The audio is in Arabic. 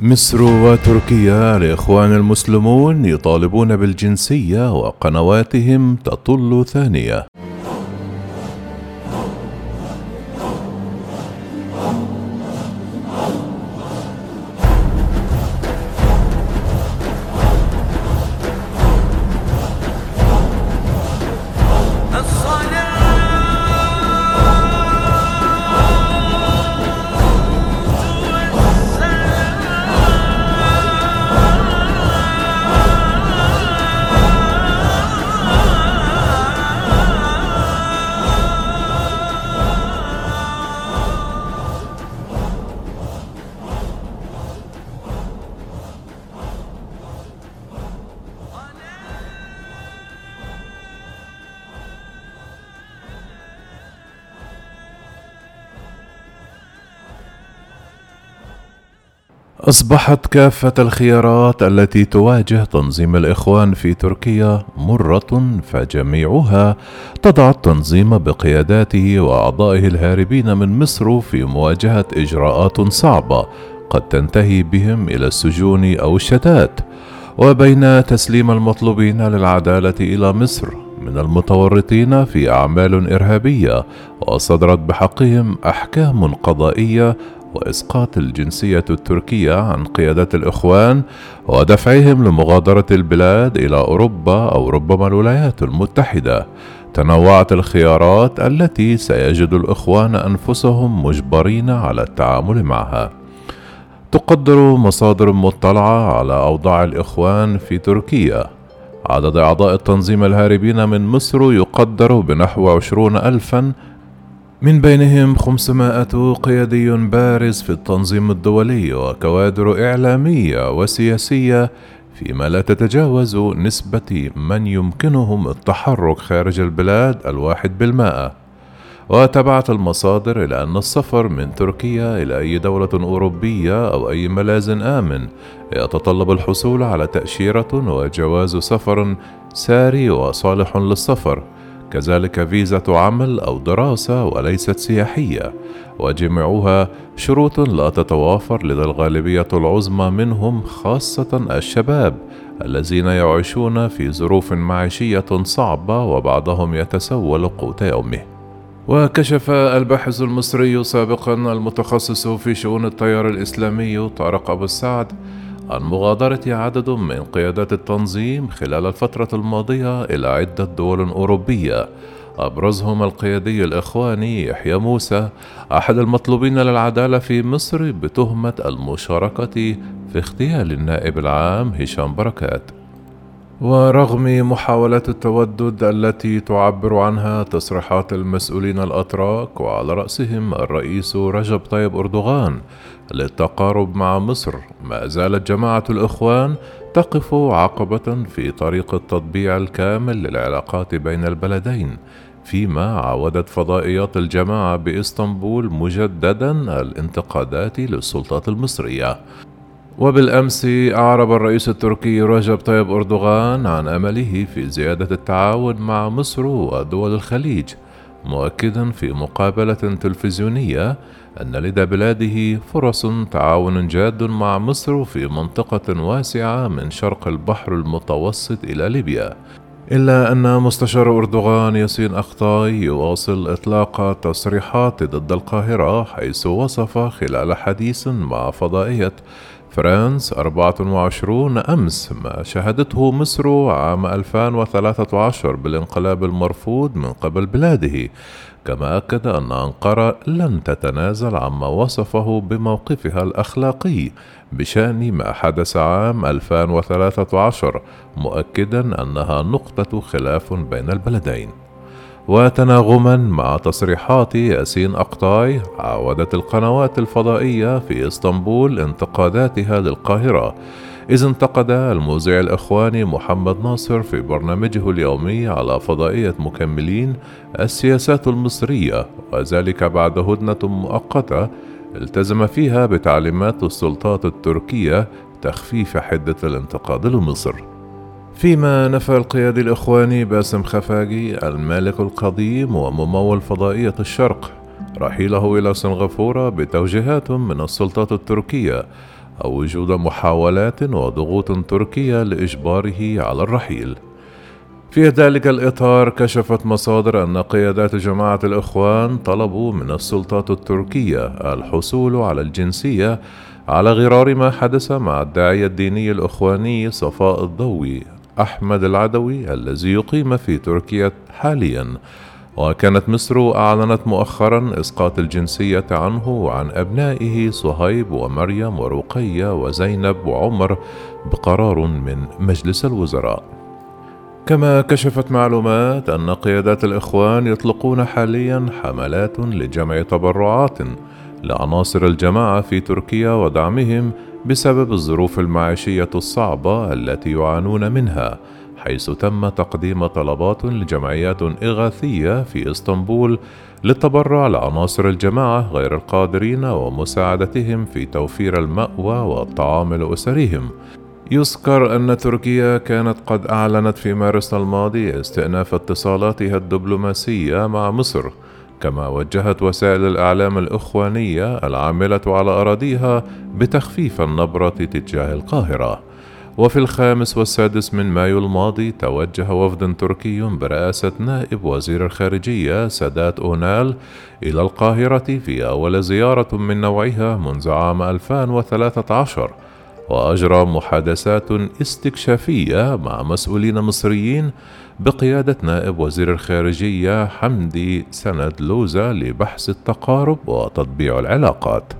مصر وتركيا الإخوان المسلمون يطالبون بالجنسية وقنواتهم تطل ثانية. أصبحت كافة الخيارات التي تواجه تنظيم الإخوان في تركيا مرة فجميعها تضع التنظيم بقياداته وأعضائه الهاربين من مصر في مواجهة إجراءات صعبة قد تنتهي بهم إلى السجون أو الشتات. وبين تسليم المطلوبين للعدالة إلى مصر من المتورطين في أعمال إرهابية وصدرت بحقهم أحكام قضائية وإسقاط الجنسية التركية عن قيادة الإخوان ودفعهم لمغادرة البلاد إلى أوروبا أو ربما الولايات المتحدة. تنوعت الخيارات التي سيجد الإخوان أنفسهم مجبرين على التعامل معها. تقدر مصادر مطلعة على أوضاع الإخوان في تركيا. عدد أعضاء التنظيم الهاربين من مصر يقدر بنحو عشرون ألفا من بينهم خمسمائة قيادي بارز في التنظيم الدولي وكوادر إعلامية وسياسية فيما لا تتجاوز نسبة من يمكنهم التحرك خارج البلاد الواحد بالمائة. وتبعت المصادر إلى أن السفر من تركيا إلى أي دولة أوروبية أو أي ملاذ آمن يتطلب الحصول على تأشيرة وجواز سفر ساري وصالح للسفر. كذلك فيزا عمل أو دراسة وليست سياحية وجميعها شروط لا تتوافر لدى الغالبية العظمى منهم خاصة الشباب الذين يعيشون في ظروف معيشية صعبة وبعضهم يتسول قوت يومه. وكشف الباحث المصري سابقا المتخصص في شؤون التيار الإسلامي طارق أبو السعد عن مغادرة عدد من قيادات التنظيم خلال الفترة الماضية إلى عدة دول أوروبية. أبرزهم القيادي الإخواني يحيى موسى أحد المطلوبين للعدالة في مصر بتهمة المشاركة في اغتيال النائب العام هشام بركات. ورغم محاولات التودد التي تعبر عنها تصريحات المسؤولين الأتراك وعلى رأسهم الرئيس رجب طيب أردوغان للتقارب مع مصر ما زالت جماعة الإخوان تقف عقبة في طريق التطبيع الكامل للعلاقات بين البلدين فيما عاودت فضائيات الجماعة بإسطنبول مجددا الانتقادات للسلطات المصرية. وبالأمس أعرب الرئيس التركي رجب طيب أردوغان عن أمله في زيادة التعاون مع مصر ودول الخليج مؤكدا في مقابلة تلفزيونية أن لدى بلاده فرص تعاون جاد مع مصر في منطقة واسعة من شرق البحر المتوسط إلى ليبيا. إلا أن مستشار أردوغان ياسين أخطاي يواصل إطلاق تصريحات ضد القاهرة حيث وصف خلال حديث مع فضائية فرانس 24 أمس ما شهدته مصر عام 2013 بالانقلاب المرفوض من قبل بلاده. كما أكد أن أنقرة لن تتنازل عما وصفه بموقفها الأخلاقي بشأن ما حدث عام 2013 مؤكدا أنها نقطة خلاف بين البلدين. وتناغما مع تصريحات ياسين أقطاي عاودت القنوات الفضائية في إسطنبول انتقاداتها للقاهرة. إذ انتقد المذيع الإخواني محمد ناصر في برنامجه اليومي على فضائية مكملين السياسات المصرية وذلك بعد هدنة مؤقتة التزم فيها بتعليمات السلطات التركية تخفيف حدة الانتقاد لمصر. فيما نفى القيادي الإخواني باسم خفاجي المالك القديم وممول فضائية الشرق رحيله إلى سنغافورة بتوجيهات من السلطات التركية أو وجود محاولات وضغوط تركية لإجباره على الرحيل. في ذلك الإطار كشفت مصادر أن قيادات جماعة الإخوان طلبوا من السلطات التركية الحصول على الجنسية على غرار ما حدث مع الداعية الديني الإخواني صفاء الضوي أحمد العدوي الذي يقيم في تركيا حاليا. وكانت مصر أعلنت مؤخرا إسقاط الجنسية عنه وعن أبنائه صهيب ومريم ورقية وزينب وعمر بقرار من مجلس الوزراء. كما كشفت معلومات أن قيادات الإخوان يطلقون حاليا حملات لجمع تبرعات لعناصر الجماعة في تركيا ودعمهم بسبب الظروف المعيشية الصعبة التي يعانون منها حيث تم تقديم طلبات لجمعيات إغاثية في إسطنبول للتبرع لعناصر الجماعة غير القادرين ومساعدتهم في توفير المأوى والطعام لأسرهم. يذكر أن تركيا كانت قد أعلنت في مارس الماضي استئناف اتصالاتها الدبلوماسية مع مصر كما وجهت وسائل الإعلام الإخوانية العاملة على أراضيها بتخفيف النبرة تجاه القاهرة. وفي الخامس والسادس من مايو الماضي توجه وفد تركي برئاسة نائب وزير الخارجية سادات أونال إلى القاهرة في أول زيارة من نوعها منذ عام 2013 وأجرى محادثات استكشافية مع مسؤولين مصريين بقيادة نائب وزير الخارجية حمدي سند لوزة لبحث التقارب وتطبيع العلاقات.